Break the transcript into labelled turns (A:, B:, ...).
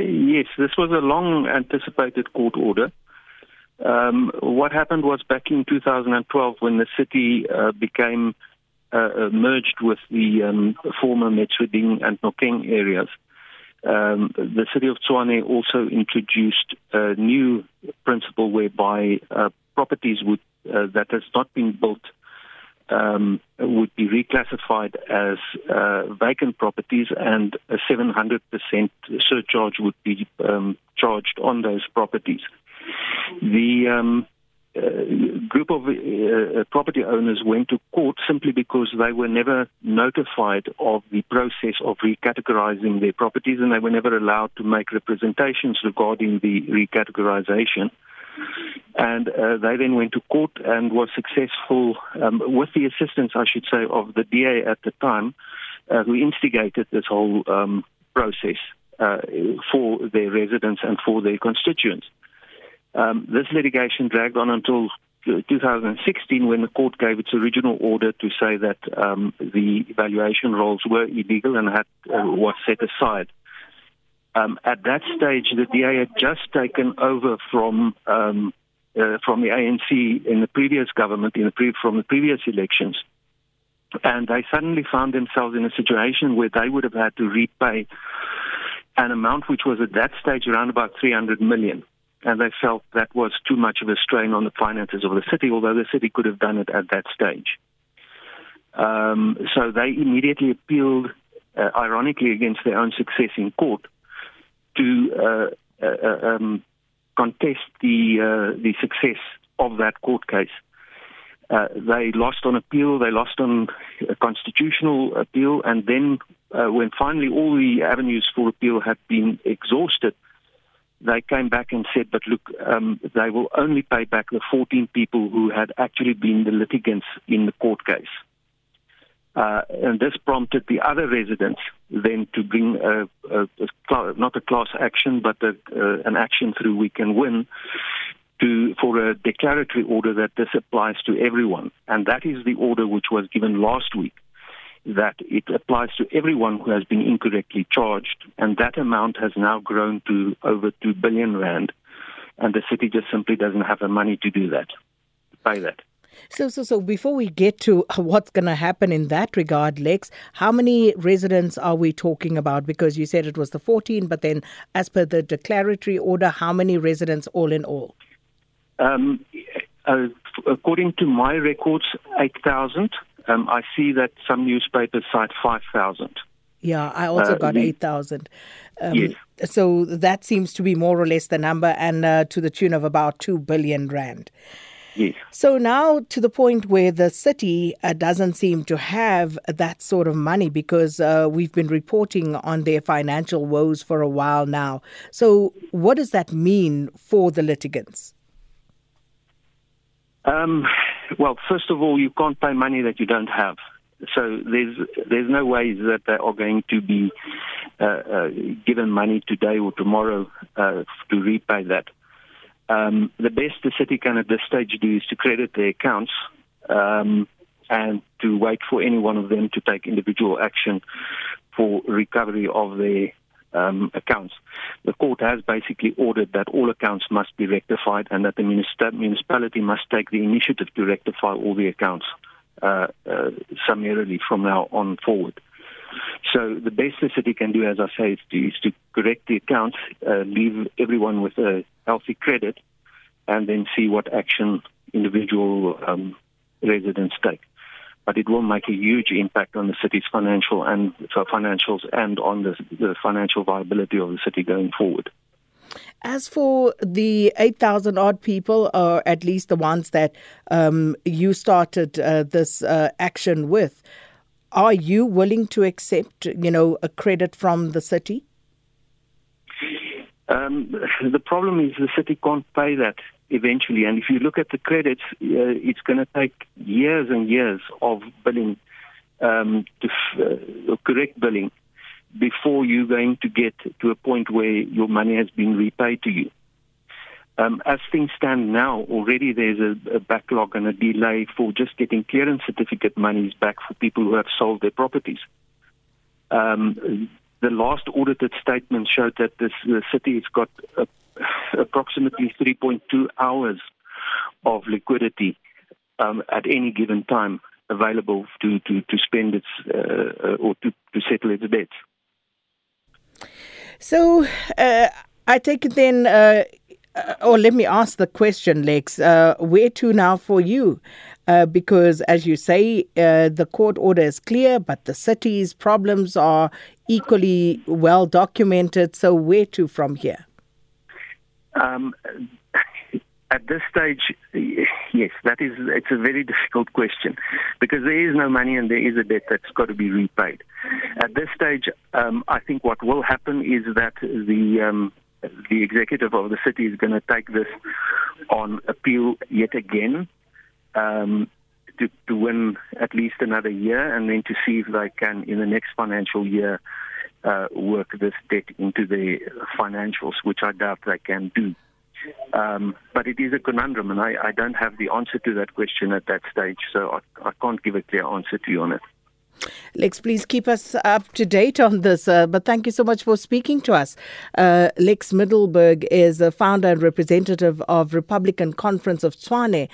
A: yes, this was a long anticipated court order. Um, what happened was back in 2012 when the city uh, became uh, merged with the um, former Metsweding and Nokeng areas. Um, the city of Tshwane also introduced a new principle whereby uh, properties would, uh, that has not been built um, would be reclassified as uh, vacant properties, and a 700% surcharge would be um, charged on those properties. The um, uh, group of uh, property owners went to court simply because they were never notified of the process of recategorizing their properties and they were never allowed to make representations regarding the recategorization. And uh, they then went to court and was successful um, with the assistance, I should say, of the DA at the time, uh, who instigated this whole um, process uh, for their residents and for their constituents. Um, this litigation dragged on until 2016 when the court gave its original order to say that um, the evaluation rolls were illegal and had uh, was set aside. Um, at that stage, the DA had just taken over from um, uh, from the ANC in the previous government, in the pre- from the previous elections, and they suddenly found themselves in a situation where they would have had to repay an amount which was at that stage around about 300 million and they felt that was too much of a strain on the finances of the city, although the city could have done it at that stage. Um, so they immediately appealed, uh, ironically, against their own success in court to uh, uh, uh um, contest the uh, the success of that court case. Uh, they lost on appeal, they lost on a constitutional appeal, and then when finally all the avenues for appeal had been exhausted, they came back and said, but look, um, they will only pay back the 14 people who had actually been the litigants in the court case. Uh, and this prompted the other residents then to bring a, a, a not a class action, but a, an action through We Can Win to, for a declaratory order that this applies to everyone. And that is the order which was given last week that it applies to everyone who has been incorrectly charged, and that amount has now grown to over 2 billion rand, and the city just simply doesn't have the money to do that, to pay that.
B: So, so, so before we get to what's going to happen in that regard, Lex, how many residents are we talking about? Because you said it was the 14, but then as per the declaratory order, how many residents all in all?
A: Um, uh, according to my records, 8,000. Um, I see that some newspapers cite 5,000.
B: Yeah, I also uh, got 8,000.
A: Um, yes.
B: So that seems to be more or less the number, and uh, to the tune of about 2 billion rand.
A: Yes.
B: So now to the point where the city uh, doesn't seem to have that sort of money because uh, we've been reporting on their financial woes for a while now. So what does that mean for the litigants?
A: Um, well, first of all, you can't pay money that you don't have. So there's there's no ways that they are going to be uh, uh, given money today or tomorrow uh, to repay that. Um, the best the city can at this stage do is to credit their accounts um, and to wait for any one of them to take individual action for recovery of their um, accounts. The court has basically ordered that all accounts must be rectified and that the municipality must take the initiative to rectify all the accounts uh, uh, summarily from now on forward. So the best the city can do, as I say, is to, is to correct the accounts, uh, leave everyone with a healthy credit, and then see what action individual um, residents take but it will make a huge impact on the city's financial and financials and on the, the financial viability of the city going forward.
B: As for the 8,000 odd people, or at least the ones that um, you started uh, this uh, action with, are you willing to accept, you know, a credit from the city?
A: Um, the problem is the city can't pay that eventually. And if you look at the credits, uh, it's going to take years and years of billing, um, to uh, correct billing, before you're going to get to a point where your money has been repaid to you. Um, as things stand now, already there's a, a, backlog and a delay for just getting clearance certificate monies back for people who have sold their properties. Um, the last audited statement showed that this, the city has got uh, approximately 3.2 hours of liquidity um, at any given time available to, to, to spend its uh, or to, to settle its debts.
B: So uh, I take it then, uh, uh, or let me ask the question, Lex, uh, where to now for you? Uh, because, as you say, uh, the court order is clear, but the city's problems are equally well documented. So, where to from here?
A: Um, at this stage, yes, that is it's a very difficult question because there is no money and there is a debt that's got to be repaid. At this stage, um, I think what will happen is that the um, the executive of the city is going to take this on appeal yet again um, to, to win at least another year, and then to see if they can in the next financial year uh, work this debt into the financials, which I doubt they can do. Um, but it is a conundrum, and I, I, don't have the answer to that question at that stage, so I, I, can't give a clear answer to you on it.
B: Lex, please keep us up to date on this. Uh, but thank you so much for speaking to us. Uh, Lex Middelburg is a founder and representative of Republican Conference of Tshwane